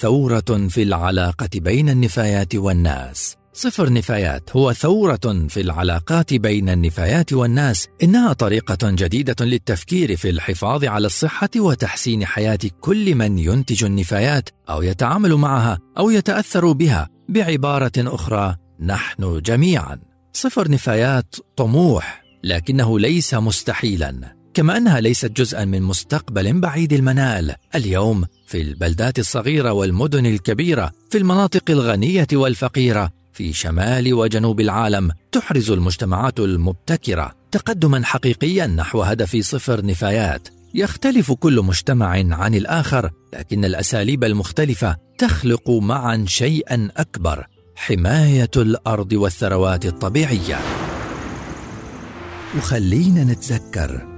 ثورة في العلاقة بين النفايات والناس. صفر نفايات هو ثورة في العلاقات بين النفايات والناس. إنها طريقة جديدة للتفكير في الحفاظ على الصحة وتحسين حياة كل من ينتج النفايات أو يتعامل معها أو يتأثر بها. بعبارة أخرى نحن جميعا. صفر نفايات طموح لكنه ليس مستحيلا. كما أنها ليست جزءا من مستقبل بعيد المنال. اليوم في البلدات الصغيرة والمدن الكبيرة في المناطق الغنية والفقيرة في شمال وجنوب العالم تحرز المجتمعات المبتكرة تقدما حقيقيا نحو هدف صفر نفايات. يختلف كل مجتمع عن الآخر لكن الأساليب المختلفة تخلق معا شيئا أكبر حماية الأرض والثروات الطبيعية. وخلينا نتذكر